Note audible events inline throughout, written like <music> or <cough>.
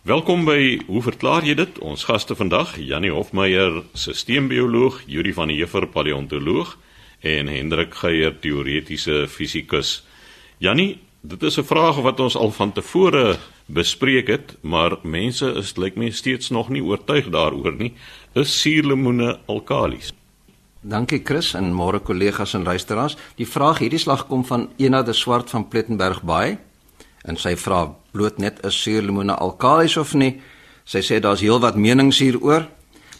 Welkom by Hoe verklaar jy dit? Ons gaste vandag, Janie Hofmeyer, sisteembioloog, Yuri van der Heever, paleontoloog en Hendrik Geier, teoretiese fisikus. Janie, dit is 'n vraag wat ons al van tevore bespreek het, maar mense is lyk my steeds nog nie oortuig daaroor nie. Is suurlemoene alkalies? Dankie Chris en môre kollegas en luisteraars. Die vraag hierdie slag kom van Ena de Swart van Plettenberg Bay en sy vra bloot net is suurlemoene alkalies of nie. Sy sê daar's heelwat menings hieroor,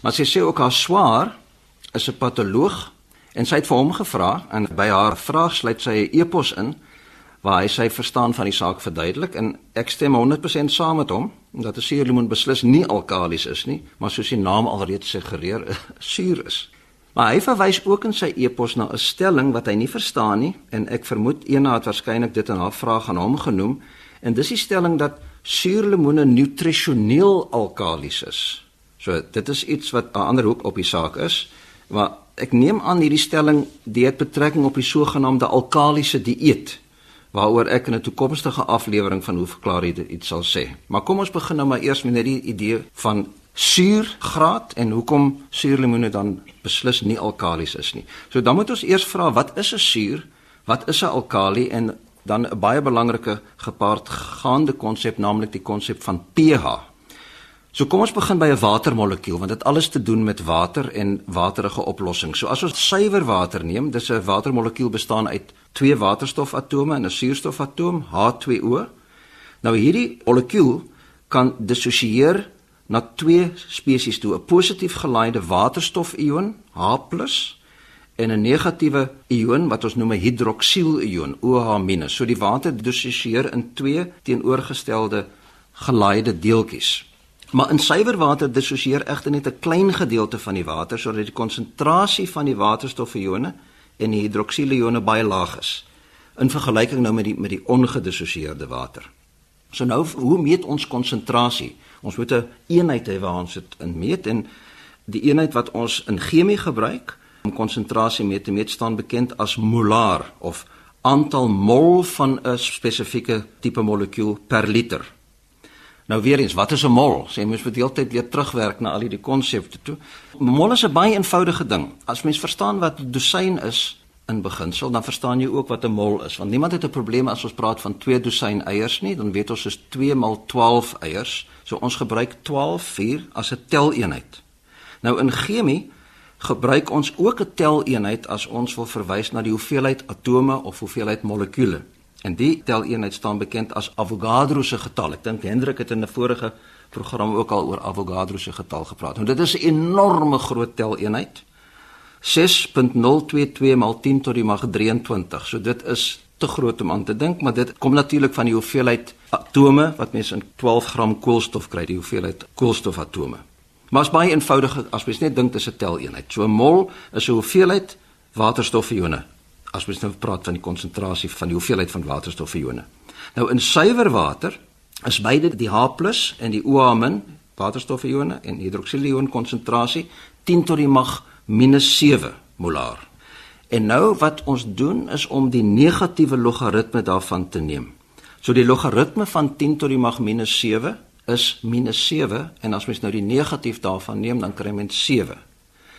maar sy sê ook haar swaar is 'n patoloog en sy het vir hom gevra en by haar vraag sluit sy 'n e-pos in waar hy sy verstaan van die saak verduidelik en ek stem 100% saam met hom dat 'n suurlemoen beslis nie alkalies is nie, maar soos die naam alreeds suggereer, <laughs> suur is. Maar hy verwys ook in sy e-pos na 'n stelling wat hy nie verstaan nie en ek vermoed Ena het waarskynlik dit in haar vraag aan hom genoem en dis die stelling dat suurlemoene nutrisioneel alkalies is. So dit is iets wat 'n ander hoek op die saak is, maar ek neem aan hierdie stelling het betrekking op die sogenaamde alkalisiese dieet waaroor ek in 'n toekomstige aflewering van hoe verklaar jy dit sal sê. Maar kom ons begin nou maar eers met net die idee van suurgraad en hoekom suurlemoene dan beslis nie alkalies is nie. So dan moet ons eers vra wat is 'n suur? Wat is 'n alkali en dan 'n baie belangrike gepaardgaande konsep naamlik die konsep van pH. So kom ons begin by 'n watermolekuul want dit alles te doen met water en waterige oplossings. So as ons suiwer water neem, dis 'n watermolekuul bestaan uit twee waterstofatome en 'n suurstofatoom, H2O. Nou hierdie molekuul kan dissosieer na twee spesies toe, 'n positief gelaaide waterstofion, H+ en 'n negatiewe ion wat ons noem 'n hidroksielion, OH-. So die water dissosieer in twee teenoorgestelde gelaaide deeltjies. Maar in suiwer water dissosieer egter net 'n klein gedeelte van die water sodat die konsentrasie van die waterstofione en die hidroksielione baie laag is in vergelyking nou met die met die ongedissosieerde water. So nou hoe meet ons konsentrasie? Ons moet 'n een eenheid hê waar ons dit in meet en die eenheid wat ons in chemie gebruik om konsentrasie meet te meet staan bekend as molar of aantal mol van 'n spesifieke tipe molekuul per liter. Nou weer eens, wat is 'n mol? Sê mens moet heeltyd weer terugwerk na al hierdie konsepte toe. Mol is 'n baie eenvoudige ding. As mens verstaan wat dosyn is in beginsel, dan verstaan jy ook wat 'n mol is. Want niemand het 'n probleem as ons praat van 2 dosyn eiers nie, dan weet ons is 2 maal 12 eiers. So ons gebruik 12 vir as 'n teleenheid. Nou in chemie gebruik ons ook 'n teleenheid as ons wil verwys na die hoeveelheid atome of hoeveelheid molekules. En die teleenheid staan bekend as Avogadro se getal. Ek dink Hendrik het in 'n vorige program ook al oor Avogadro se getal gepraat. Nou dit is 'n enorme groot teleenheid. 6.022 maal 10 tot die mag 23. So dit is te groot om aan te dink, maar dit kom natuurlik van die hoeveelheid atome wat mens in 12 gram koolstof kry, die hoeveelheid koolstofatome. Maar is baie eenvoudig as mens net dink dit is 'n teleenheid. So 'n mol is 'n hoeveelheid waterstofione as ons nou praat van die konsentrasie van die hoeveelheid van waterstofione. Nou in suiwer water is beide die H+ en die OH- waterstofione en hidroksielion konsentrasie 10 tot die mag -7 molar. En nou wat ons doen is om die negatiewe logaritme daarvan te neem. So die logaritme van 10 tot die mag -7 is -7 en as mens nou die negatief daarvan neem dan kry mens 7.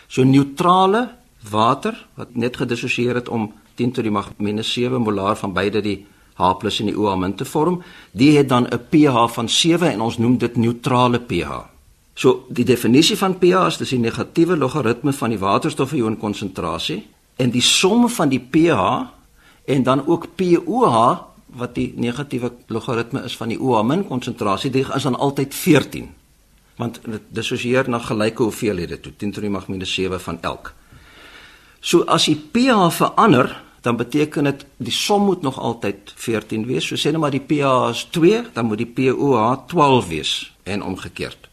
So neutrale water wat net gedissosieer het om 10 tot die mag minus 7 molaar van beide die H+ en die OH- te vorm, die het dan 'n pH van 7 en ons noem dit neutrale pH. So die definisie van pH is dis die negatiewe logaritme van die waterstofion konsentrasie en die som van die pH en dan ook pOH wat die negatiewe logaritme is van die OH- konsentrasie, dit is dan altyd 14. Want dit dissosieer na gelyke hoeveelhede toe, 10 tot die mag minus 7 van elk. So as die pH verander, dan beteken dit die som moet nog altyd 14 wees. So sê net maar die pH is 2, dan moet die pOH 12 wees en omgekeerd.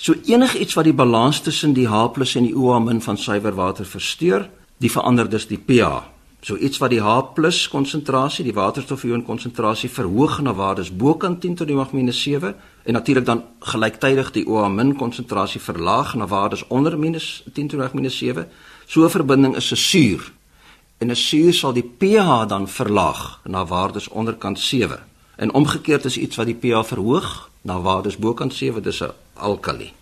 So enigiets wat die balans tussen die H+ en die OH- van suiwer water versteur, die verander dus die pH. So iets wat die H+ konsentrasie, die waterstofion konsentrasie verhoog na waardes bokant 10 tot die mag minus 7 en natuurlik dan gelyktydig die OH- konsentrasie verlaag na waardes onder minus 10 tot die mag minus 7 So 'n verbinding is 'n suur. En 'n suur sal die pH dan verlaag na waardes onderkant 7. En omgekeerd is iets wat die pH verhoog na waardes bokant 7 dis 'n alkali.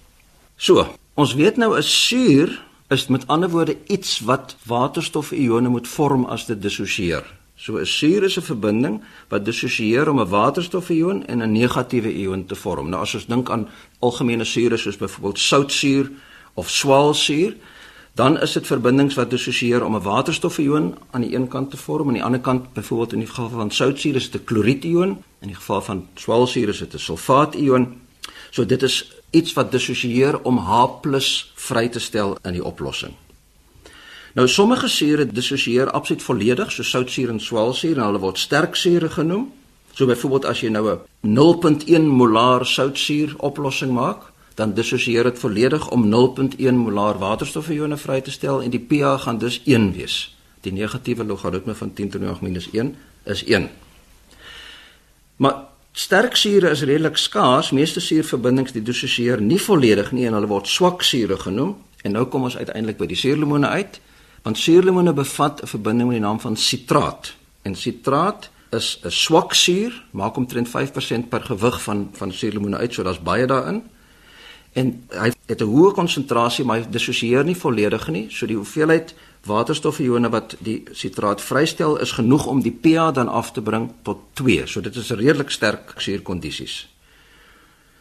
So, ons weet nou 'n suur is met ander woorde iets wat waterstofione moet vorm as dit dissosieer. So 'n suur is 'n verbinding wat dissosieer om 'n waterstofion en 'n negatiewe ion te vorm. Nou as ons dink aan algemene sure soos byvoorbeeld soutsuur of swaalsuur, dan is dit verbindings wat dissosieer om 'n waterstofion aan die een kant te vorm en aan die ander kant byvoorbeeld in die geval van soutsuur is dit 'n klorietion, in die geval van swaalsuur is dit 'n sulfaation. So dit is iets wat dissosieer om H+ vry te stel in die oplossing. Nou sommige sure dissosieer absoluut volledig, so soutsuur en swaalsuur en hulle word sterk sure genoem. So byvoorbeeld as jy nou 'n 0.1 molar soutsuur oplossing maak, dan dissosieer dit volledig om 0.1 molar waterstofione vry te stel en die pH gaan dus 1 wees. Die negatiewe logaritme van 10 tot die minus 1 is 1. Maar sterk sure is redelik skaars. Meeste suurverbindings die dissosieer nie volledig nie en hulle word swak sure genoem. En nou kom ons uiteindelik by die suurlemone uit. Want suurlemone bevat 'n verbinding met die naam van sitraat. En sitraat is 'n swak suur, maak omtrent 5% per gewig van van suurlemone uit, so daar's baie daarin. En hy het 'n hoë konsentrasie, maar hy dissosieer nie volledig nie, so die hoeveelheid waterstofione wat die sitraat vrystel is genoeg om die pH dan af te bring tot 2. So dit is redelik sterk suurkondisies.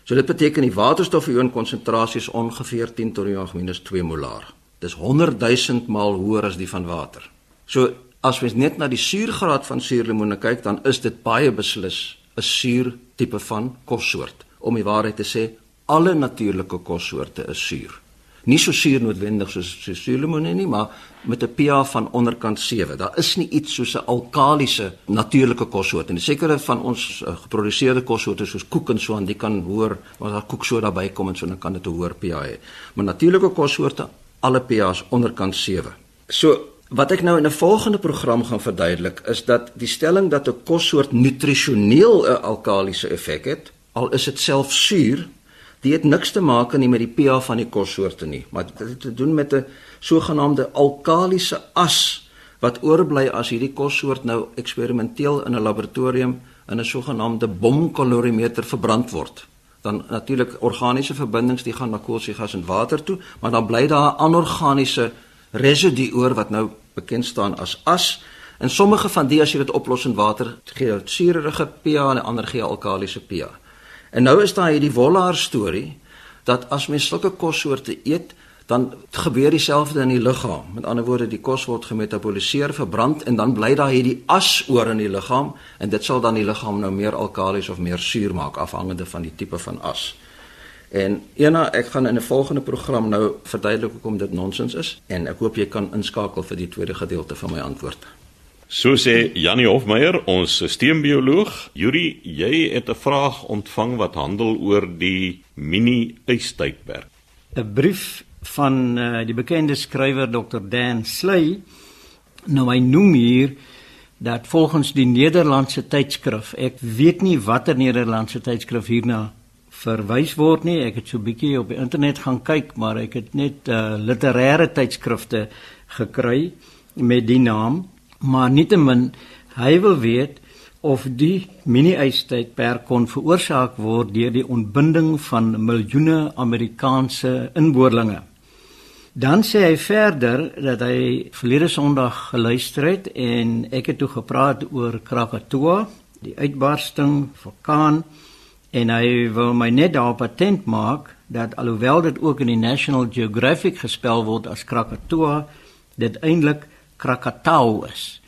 So dit beteken die waterstofion konsentrasie is ongeveer 10 tot die minus 2 molar. Dis 100 000 maal hoër as die van water. So as mens net na die suurgraad van suurlemoene kyk, dan is dit baie beslis 'n suur tipe van kossoort. Om die waarheid te sê, alle natuurlike kossoorte is suur. Nie so suur noodwendig soos so suurlemoene nie, maar met 'n pH van onderkant 7. Daar is nie iets soos 'n alkalisiese natuurlike kossoort nie. Sekere van ons uh, geproduseerde kossoorte soos koek en so aan, die kan hoor, as daar koek so daarbey kom en so dan kan dit 'n hoër pH hê. Maar natuurlike kossoorte alle pH's onderkant 7. So wat ek nou in 'n volgende program gaan verduidelik is dat die stelling dat 'n kossoort nutrisioneel 'n alkalisiese effek het, al is dit self suur, dit het niks te maak nie met die pH van die kossoorte nie, maar dit het te doen met 'n sogenaamde alkalisiese as wat oorbly as hierdie kossoort nou eksperimenteel in 'n laboratorium in 'n sogenaamde bomkalorimeter verbrand word dan natuurlik organiese verbindings die gaan na koolstofgas en water toe, maar dan bly daar 'n anorganiese residu oor wat nou bekend staan as as. En sommige van die as jy dit oplos in water, gee dit suurige pH en ander gee alkalisiese pH. En nou is daar hierdie Wollard storie dat as mens sulke kossoorte eet, dan gebeur dieselfde in die liggaam. Met ander woorde, die kos word gemetaboliseer, verbrand en dan bly daar hierdie as oor in die liggaam en dit sal dan die liggaam nou meer alkalies of meer suur maak afhangende van die tipe van as. En ena, ek gaan in 'n volgende program nou verduidelik hoekom dit nonsens is en ek hoop jy kan inskakel vir die tweede gedeelte van my antwoord. So sê Janie Hofmeyer, ons sisteembioloog. Yuri, jy het 'n vraag ontvang wat handel oor die mini-ystydperk. 'n Brief van uh, die bekende skrywer Dr Dan Sley. Nou hy noem hier dat volgens die Nederlandse tydskrif, ek weet nie watter Nederlandse tydskrif hierna verwys word nie. Ek het so 'n bietjie op die internet gaan kyk, maar ek het net uh, literêre tydskrifte gekry met die naam, maar nietemin hy wil weet of die mini-ystydperk kon veroorsaak word deur die ontbinding van miljoene Amerikaanse inboorlinge. Dan sê hy verder dat hy verlede Sondag geluister het en ek het toe gepraat oor Krakatoa, die uitbarsting, vulkaan en hy wil my net daarop attent maak dat alhoewel dit ook in die National Geographic gespel word as Krakatoa, dit eintlik Krakatau is.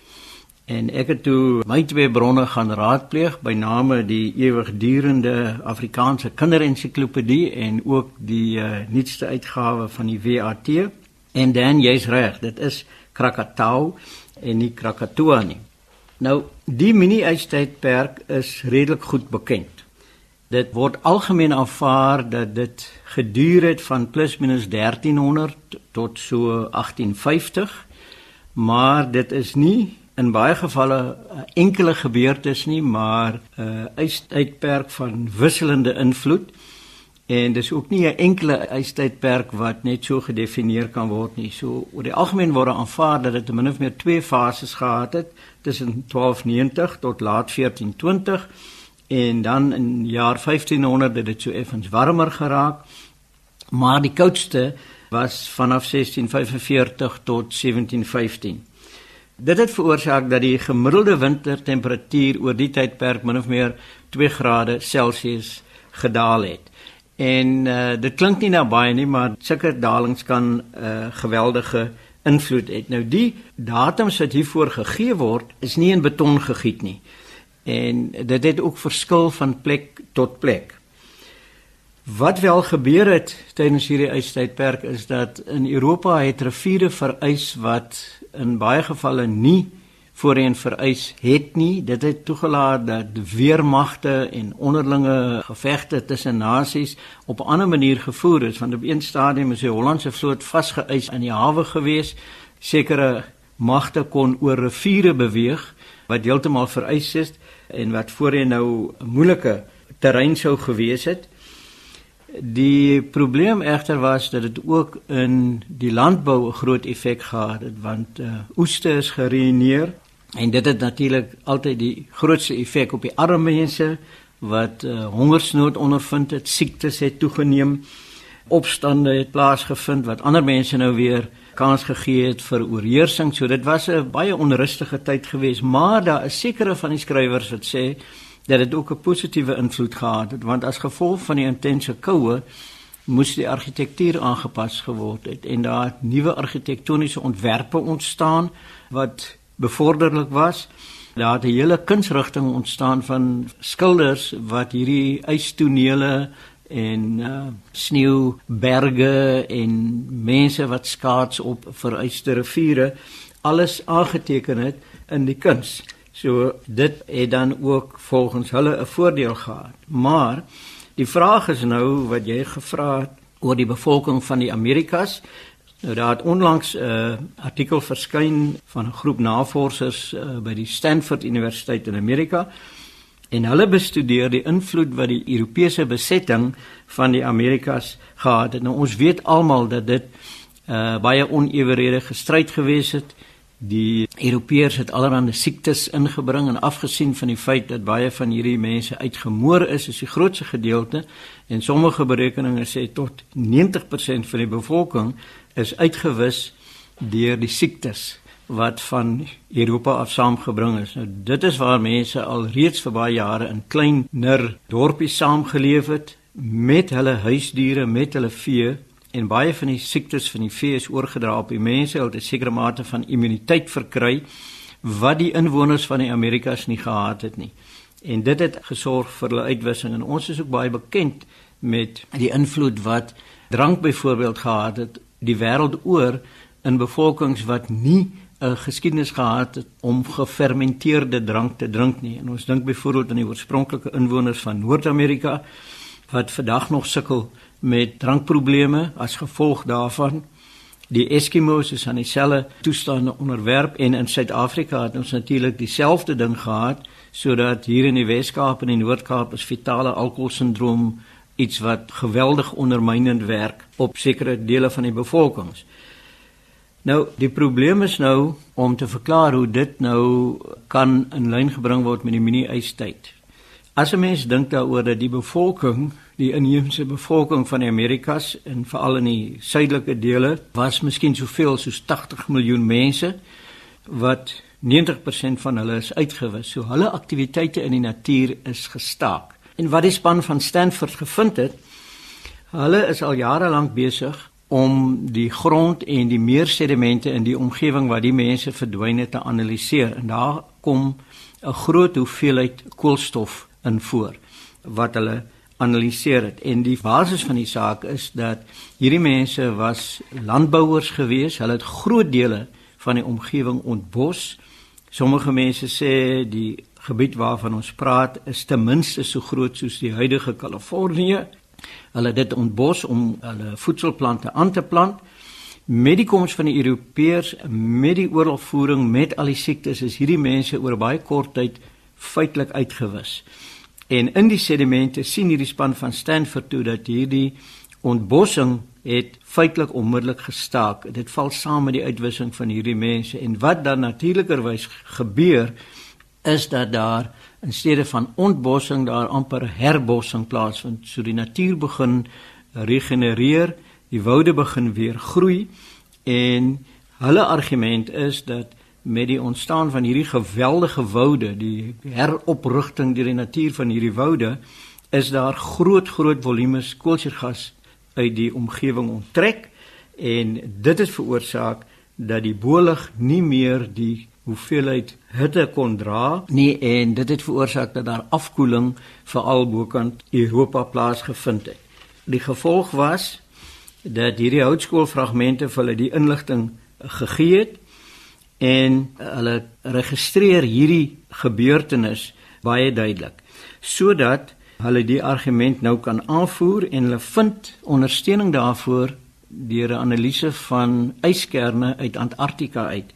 En ek het toe my twee bronne gaan raadpleeg by name die ewigdurende Afrikaanse kinderensiklopedie en ook die uh, nuutste uitgawe van die WAT. En dan jy's reg, dit is Krakatau en nie Krakatoa nie. Nou, die mini-ystydperk is redelik goed bekend. Dit word algemeen aanvaar dat dit geduur het van plus minus 1300 tot so 1850, maar dit is nie in baie gevalle uh, enkele gebeurtes nie, maar 'n uh, ystydperk van wisselende invloed. En dis ook nie 'n enkele ystydperk wat net so gedefinieer kan word nie. So oor die algemeen word aanvaar dat dit ten minste meer twee fases gehad het tussen 1290 tot laat 1420 en dan in jaar 1500 het dit so effens warmer geraak. Maar die koudste was vanaf 1645 tot 1715. Dit het veroorsaak dat die gemiddelde wintertemperatuur oor die tydperk min of meer 2 grade Celsius gedaal het. En uh, dit klink nie nou baie nie, maar sulke dalings kan 'n uh, eh, geweldige invloed hê. Nou die datums wat hiervoor gegee word, is nie in beton gegiet nie. En dit het ook verskil van plek tot plek. Wat wel gebeur het tydens hierdie ystydperk is dat in Europa het riviere vereis wat in baie gevalle nie voorheen vereis het nie. Dit het toegelaat dat weermagte en onderlinge gevegte tussen nasies op 'n ander manier gevoer is. Want op een stadium is die Hollandse vloot vasgeëis in die hawe gewees. Sekere magte kon oor riviere beweeg wat heeltemal vereis is en wat voorheen nou 'n moeilike terrein sou gewees het. Die probleem egter was dat dit ook in die landbou 'n groot effek gehad het want uh, oeste is geruïneer en dit het natuurlik altyd die grootste effek op die arme mense wat uh, hongersnood ondervind het, siektes het toegeneem, opstande het plaasgevind wat ander mense nou weer kans gegee het vir oorheersing. So dit was 'n baie onrustige tyd geweest, maar daar is sekere van die skrywers wat sê dat dit ook 'n positiewe invloed gehad het want as gevolg van die intense koue moes die argitektuur aangepas geword het en daar nuwe argitektoniese ontwerpe ontstaan wat bevorderlik was. Daar het 'n hele kunsrigting ontstaan van skilders wat hierdie ystonele en uh, sneeuberge en mense wat skaats op vereiste riviere alles aangeteken het in die kuns. So dit het dan ook volgens hulle 'n voordeel gehad. Maar die vraag is nou wat jy gevra het oor die bevolking van die Amerikas. Nou daar het onlangs 'n uh, artikel verskyn van 'n groep navorsers uh, by die Stanford Universiteit in Amerika en hulle bestudeer die invloed wat die Europese besetting van die Amerikas gehad het. Nou ons weet almal dat dit uh, baie oneweredige stryd gewees het. Die Europeërs het allerlei siektes ingebring en afgesien van die feit dat baie van hierdie mense uitgemoor is, is die grootste gedeelte en sommige berekeninge sê tot 90% van die bevolking is uitgewis deur die siektes wat van Europa af saamgebring is. Nou dit is waar mense al reeds vir baie jare in klein ner dorpies saamgeleef het met hulle huisdiere, met hulle vee en baie van die siektes van die vee is oorgedra op die mense wat 'n sekere mate van immuniteit verkry wat die inwoners van die Amerikas nie gehad het nie. En dit het gesorg vir hulle uitwissing en ons is ook baie bekend met die invloed wat drank byvoorbeeld gehad het die wêreld oor in bevolkings wat nie 'n geskiedenis gehad het om gefermenteerde drank te drink nie. En ons dink byvoorbeeld aan die oorspronklike inwoners van Noord-Amerika wat vandag nog sukkel met drankprobleme as gevolg daarvan. Die Eskimos is aan dieselfde toestande onderwerp en in Suid-Afrika het ons natuurlik dieselfde ding gehad sodat hier in die Wes-Kaap en die Noord-Kaap is fetale alkoholsindroom iets wat geweldig ondermynend werk op sekere dele van die bevolkings. Nou, die probleem is nou om te verklaar hoe dit nou kan in lyn gebring word met die mini-ystyd. As 'n mens dink daaroor dat die bevolking die inheemse bevolking van die Amerikas en veral in die suidelike dele was miskien soveel soos 80 miljoen mense wat 90% van hulle is uitgewis. So hulle aktiwiteite in die natuur is gestaak. En wat die span van Stanford gevind het, hulle is al jare lank besig om die grond en die meersedimente in die omgewing waar die mense verdwyn het te analiseer. En daar kom 'n groot hoeveelheid koolstof in voor wat hulle analiseer het en die basis van die saak is dat hierdie mense was landbouers gewees. Hulle het groot dele van die omgewing ontbos. Sommige mense sê die gebied waarvan ons praat is ten minste so groot soos die huidige Kalifornië. Hulle het dit ontbos om hulle voedselplante aan te plant. Met die koms van die Europeërs, met die oorlogvoering, met al die siektes is hierdie mense oor baie kort tyd feitelik uitgewis. En in die sedimente sien hierdie span van Stanford toe dat hierdie ontbossing het feitelik onmiddellik gestaak. Dit val saam met die uitwissing van hierdie mense en wat dan natuurlikerwys gebeur is dat daar in steede van ontbossing daar amper herbossing plaasvind. So die natuur begin regenereer, die woude begin weer groei en hulle argument is dat met die ontstaan van hierdie geweldige woude, die heroprigting deur die natuur van hierdie woude, is daar groot groot volumes koolstofgas uit die omgewing onttrek en dit het veroorsaak dat die bolig nie meer die hoeveelheid hitte kon dra nie en dit het veroorsaak dat daar afkoeling veral bokant Europa plaasgevind het. Die gevolg was dat hierdie houtskoolfragmente vir hulle die inligting gegee het en hulle registreer hierdie gebeurtenis baie duidelik sodat hulle die argument nou kan aanvoer en hulle vind ondersteuning daarvoor deur 'n analise van yskerne uit Antarktika uit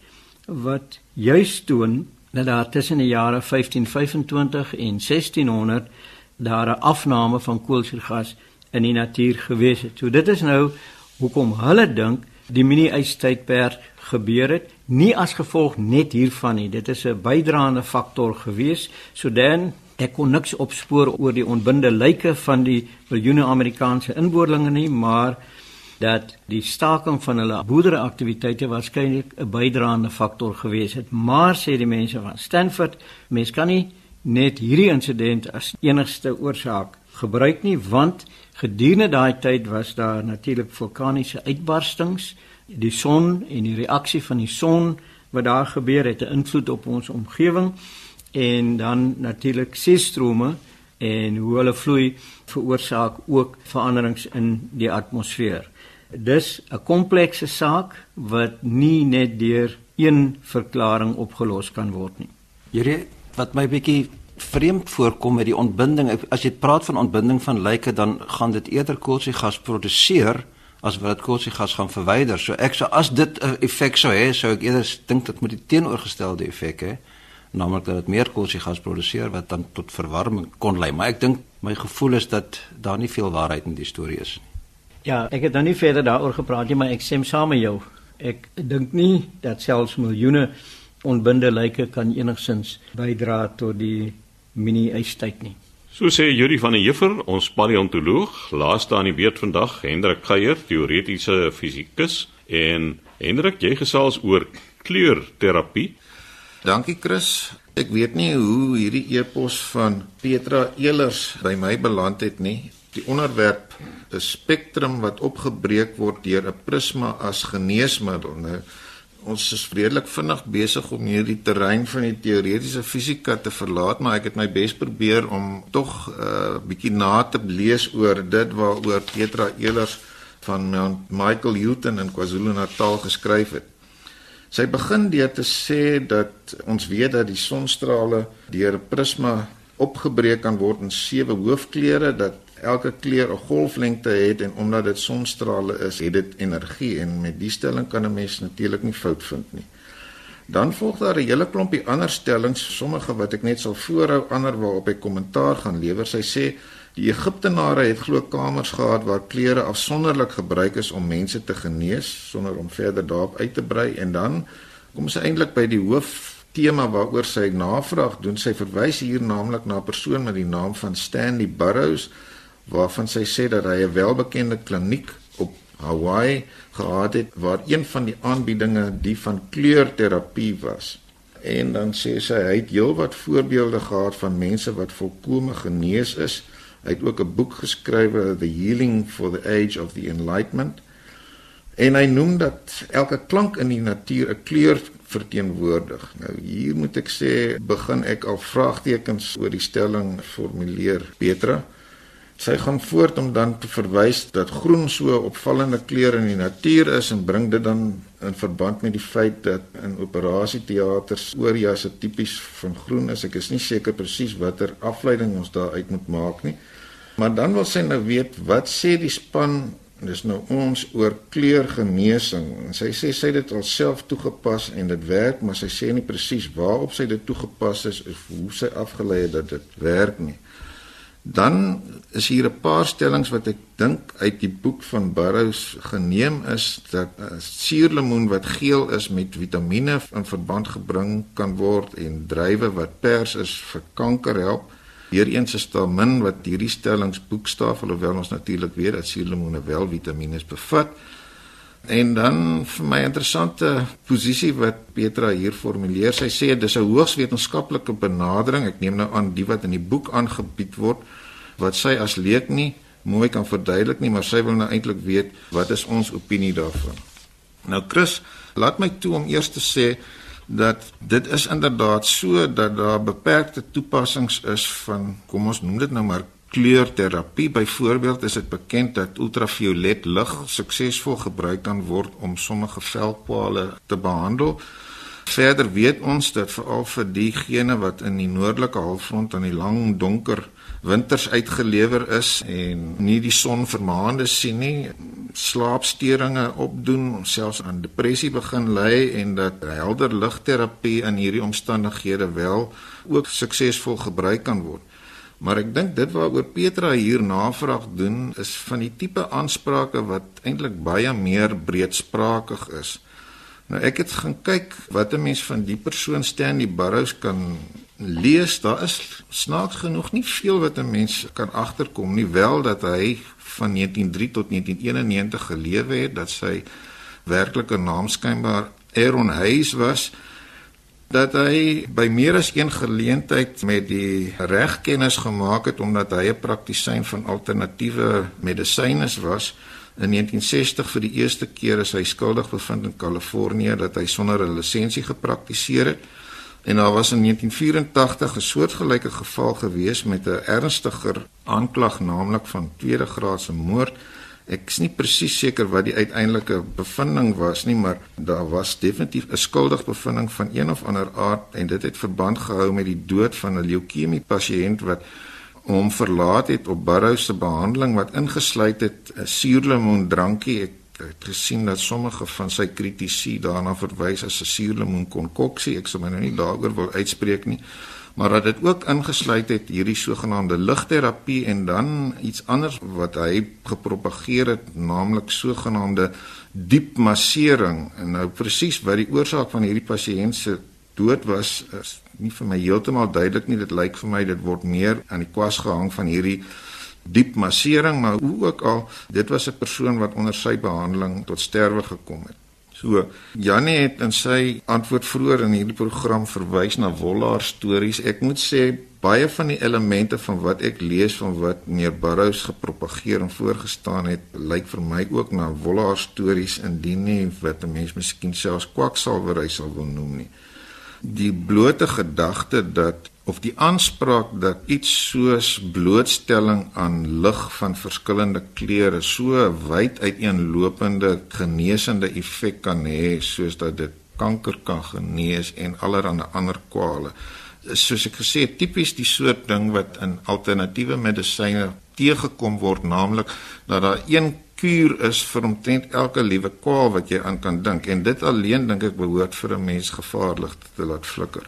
wat juis toon dat daar tussen die jare 1525 en 1600 daar 'n afname van koolstofgas in die natuur gewees het. So dit is nou hoekom hulle dink die mini-ystydperk gebeur het, nie as gevolg net hiervan nie. Dit is 'n bydraende faktor gewees. So dan ek kon niks opspoor oor die ontbinde lyke van die miljoene Amerikaanse inboorlinge nie, maar dat die staking van hulle boerderyaktiwiteite waarskynlik 'n bydraende faktor gewees het. Maar sê die mense van Stanford, mens kan nie net hierdie insident as enigste oorsaak gebruik nie, want gedurende daai tyd was daar natuurlik vulkaniese uitbarstings, die son en die reaksie van die son wat daar gebeur het 'n invloed op ons omgewing en dan natuurlik seestrome en hoe hulle vloei veroorsaak ook veranderings in die atmosfeer. Dis 'n komplekse saak wat nie net deur een verklaring opgelos kan word nie. Hierdie wat my bietjie vreemd voorkom met die ontbinding, as jy praat van ontbinding van lyke dan gaan dit eerder koolstofgas produseer as wat dit koolstofgas gaan verwyder. So ek sou as dit 'n effek sou hê, sou ek eerder dink dit moet die teenoorgestelde effek hê, naamlik dat dit meer koolstofgas produseer wat dan tot verwarming kon lei. Maar ek dink my gevoel is dat daar nie veel waarheid in die storie is nie. Ja, ek het nou nie verder daaroor gepraat nie, maar ek stem saam met jou. Ek dink nie dat selfs miljoene onbinde lyke kan enigsins bydra tot die mini-ystyd nie. So sê Juri van der Heever, ons paleontoloog, laaste aan die beurt vandag, Hendrik Geier, teoretiese fisikus en Hendrik, jy gesels oor kleurterapie. Dankie Chris. Ek weet nie hoe hierdie epos van Petra Elers by my beland het nie die onderwerp 'n spektrum wat opgebreek word deur 'n prisma as geneesmiddel. Nou ons is redelik vinnig besig om hierdie terrein van die teoretiese fisika te verlaat, maar ek het my bes probeer om tog 'n uh, bietjie na te lees oor dit waaroor Petra Elers van Mount Michael Hilton in KwaZulu-Natal geskryf het. Sy begin deur te sê dat ons weet dat die sonstrale deur 'n prisma opgebreek kan word in sewe hoofkleure dat elke kleur 'n golflengte het en omdat dit sonstrale is, het dit energie en met die stelling kan 'n mens natuurlik nie fout vind nie. Dan volg daar 'n hele klompie ander stellings, sommige wat ek net sal voorhou, ander waarop ek kommentaar gaan lewer. Sy sê die Egiptenare het glo kamers gehad waar kleure afsonderlik gebruik is om mense te genees sonder om verder daarop uit te brei en dan kom sy eintlik by die hoof tema waaroor sy navraag doen. Sy verwys hier naamlik na 'n persoon met die naam van Stanley Burroughs waarvan sy sê dat hy 'n welbekende kliniek op Hawaii gehad het waar een van die aanbiedinge die van kleurterapie was. En dan sê sy hy het heelwat voorbeelde gehad van mense wat volkome genees is. Hy het ook 'n boek geskrywe The Healing for the Age of the Enlightenment. En hy noem dat elke klank in die natuur 'n kleur verteenwoordig. Nou hier moet ek sê begin ek al vraagtekens oor die stelling formuleer Petra. Sy gaan voort om dan te verwys dat groen so 'n opvallende kleur in die natuur is en bring dit dan in verband met die feit dat in operasieteaters oorjasse tipies van groen is. Ek is nie seker presies watter afleiding ons daaruit moet maak nie. Maar dan wil sy nou weet wat sê die span dis nou ons oor kleurgenesing. En sy sê sy het dit alself toegepas en dit werk, maar sy sê nie presies waarop sy dit toegepas is of hoe sy afgelei het dat dit werk nie. Dan is hier 'n paar stellings wat ek dink uit die boek van Burroughs geneem is dat uh, suurlemoen wat geel is met vitamiene in verband gebring kan word en druiwe wat pers is vir kanker help. Hiereens is daar min wat hierdie stellings boekstaaf alhoewel ons natuurlik weet dat suurlemoene wel vitamiene bevat. En dan vir my interessante posisie wat Petra hier formuleer. Sy sê dis 'n hoogs wetenskaplike benadering. Ek neem nou aan die wat in die boek aangebied word wat sy as leek nie mooi kan verduidelik nie, maar sy wil nou eintlik weet wat is ons opinie daarvan. Nou Chris, laat my toe om eers te sê dat dit is inderdaad so dat daar beperkte toepassings is van kom ons noem dit nou maar kleurterapie byvoorbeeld is dit bekend dat ultraviolet lig suksesvol gebruik kan word om sommige velkwale te behandel. Verder weet ons dat veral vir diegene wat in die noordelike halfrond aan die lang donker winters uitgelewer is en nie die son vir maande sien nie, slaapstoringe opdoen, selfs aan depressie begin ly en dat helder ligterapie in hierdie omstandighede wel ook suksesvol gebruik kan word. Maar ek dink dit waaroor Petra hier navraag doen is van die tipe aansprake wat eintlik baie meer breedsprakig is. Nou ek het gaan kyk wat 'n mens van die persoon Stanley Burroughs kan lees, daar is snaaks genoeg nie veel wat 'n mens kan agterkom nie, wel dat hy van 1903 tot 1991 gelewe het, dat sy werklike naam skynbaar Aaron Hayes was dat hy by meer as een geleentheid met die reg kennis gemaak het omdat hy 'n praktisyn van alternatiewe medisyne was. In 1960 vir die eerste keer is hy skuldig bevind in Kalifornië dat hy sonder 'n lisensie gepraktiseer het. En daar was in 1984 'n soortgelyke geval gewees met 'n ernstiger aanklag naamlik van tweede graadse moord. Ek is nie presies seker wat die uiteindelike bevinding was nie, maar daar was definitief 'n skuldig bevinding van een of ander aard en dit het verband gehou met die dood van 'n leukemie pasiënt wat hom verlaat het op Burroughs se behandeling wat ingesluit het 'n suurlemoen drankie. Ek het gesien dat sommige van sy kritici daarna verwys as 'n suurlemoen konkoksie. Ek sal my nou nie daaroor wil uitspreek nie, maar dat dit ook ingesluit het hierdie sogenaamde ligterapie en dan iets anders wat hy gepropageer het, naamlik sogenaamde diep massering. En nou presies wat die oorsaak van hierdie pasiënt se dood was, is nie vir my heeltemal duidelik nie. Dit lyk vir my dit word meer aan die kwas gehang van hierdie diep massering, maar hoe ook al, dit was 'n persoon wat onder sy behandeling tot sterwe gekom het. So, Janie het in sy antwoord vroeër in hierdie program verwys na Wollaar stories. Ek moet sê baie van die elemente van wat ek lees van wat meneer Burroughs gepropageer en voorgestaan het, lyk vir my ook na Wollaar stories indien nie wat 'n mens miskien selfs kwaksalwery sal wil noem nie. Die blote gedagte dat of die aanspraak dat iets soos blootstelling aan lig van verskillende kleure so wyd uiteenlopende genesende effek kan hê soos dat dit kanker kan genees en allerlei ander kwale. Soos ek gesê het tipies die soort ding wat in alternatiewe medisyne teëgekom word naamlik dat daar een kuur is vir omtrent elke liewe kwaal wat jy aan kan dink en dit alleen dink ek behoort vir 'n mens gevaarlik te laat flikker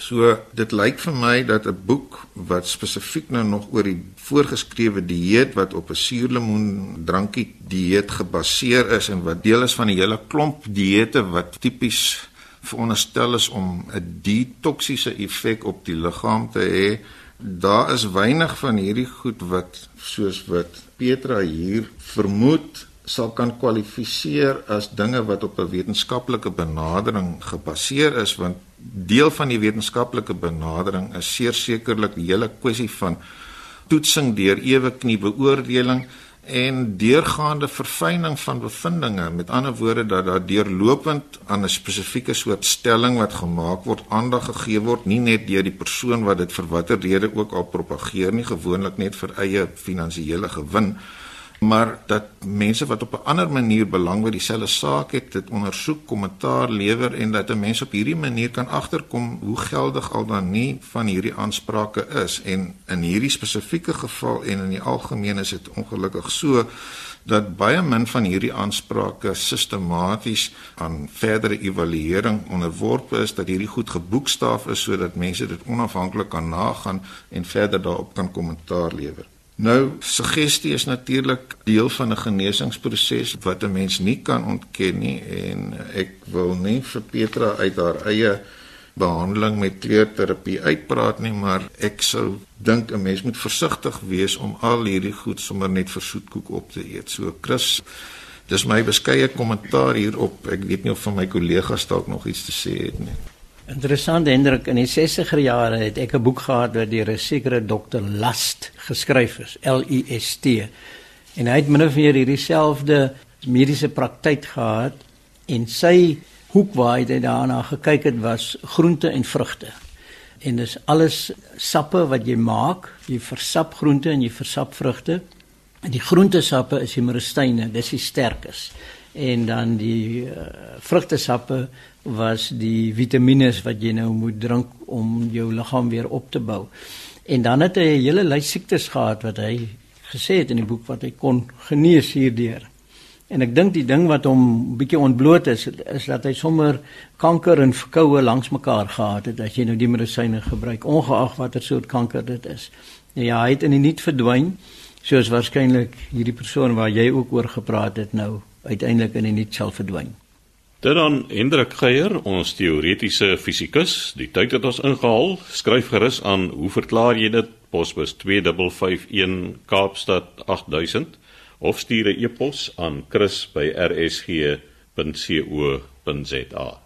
So dit lyk vir my dat 'n boek wat spesifiek nou nog oor die voorgeskrewe dieet wat op 'n suurlemoen drankie dieet gebaseer is en wat deel is van 'n hele klomp dieete wat tipies veronderstel is om 'n detoksiese effek op die liggaam te hê. Daar is weinig van hierdie goed wat soos wat Petra hier vermoed sal kan kwalifiseer as dinge wat op 'n wetenskaplike benadering gebaseer is want deel van die wetenskaplike benadering is sekerlik die hele kwessie van toetsing deur ewe knie beoordeling en deurgaande verfyning van bevindinge. Met ander woorde dat daar deurlopend aan 'n spesifieke soort stelling wat gemaak word aandag gegee word nie net deur die persoon wat dit vir watter rede ook al propageer nie gewoonlik net vir eie finansiële gewin maar dat mense wat op 'n ander manier belang by dieselfde saak het, dit ondersoek, kommentaar lewer en dat 'n mens op hierdie manier kan agterkom hoe geldig al dan nie van hierdie aansprake is en in hierdie spesifieke geval en in die algemeen is dit ongelukkig so dat baie min van hierdie aansprake sistematies aan verdere evaluering onderworpe is dat hierdie goed geboekstaaf is sodat mense dit onafhanklik kan nagaan en verder daarop kan kommentaar lewer. Nou, suggestie is natuurlik deel van 'n genesingsproses wat 'n mens nie kan ontken nie en ek wil nie vir Petra uit haar eie behandeling met kleurterapie uitpraat nie, maar ek sou dink 'n mens moet versigtig wees om al hierdie goed sommer net vir soetkoek op te eet. So Chris, dis my beskeie kommentaar hierop. Ek weet nie of van my kollegas dalk nog iets te sê het nie. Interessant Hendrik, in die 60er jare het ek 'n boek gehad wat deur 'n sekere dokter Last geskryf is, L U S T. En hy het min of meer hierdie selfde mediese praktyk gehad en sy hoek waar hy daarna gekyk het was groente en vrugte. En dis alles sappe wat jy maak, jy versap groente en jy versap vrugte. En die groentesappe is die meristyne, dis die sterkes. En dan die uh, vrugtesappe was die vitamiene wat jy nou moet drink om jou liggaam weer op te bou. En dan het hy 'n hele lys siektes gehad wat hy gesê het in die boek wat hy kon genees hierdeur. En ek dink die ding wat hom bietjie ontbloot is is dat hy sommer kanker en verkoue langs mekaar gehad het as jy nou die medisyne gebruik ongeag watter soort kanker dit is. Ja, hy het in die niet verdwyn soos waarskynlik hierdie persoon waar jy ook oor gepraat het nou uiteindelik in die niet sal verdwyn. Dit dan Hendrik Geier, ons teoretiese fisikus. Die tyd het ons ingehaal. Skryf gerus aan hoe verklaar jy dit? Posbus 2551 Kaapstad 8000 of stuur 'n e-pos aan chris@rsg.co.za.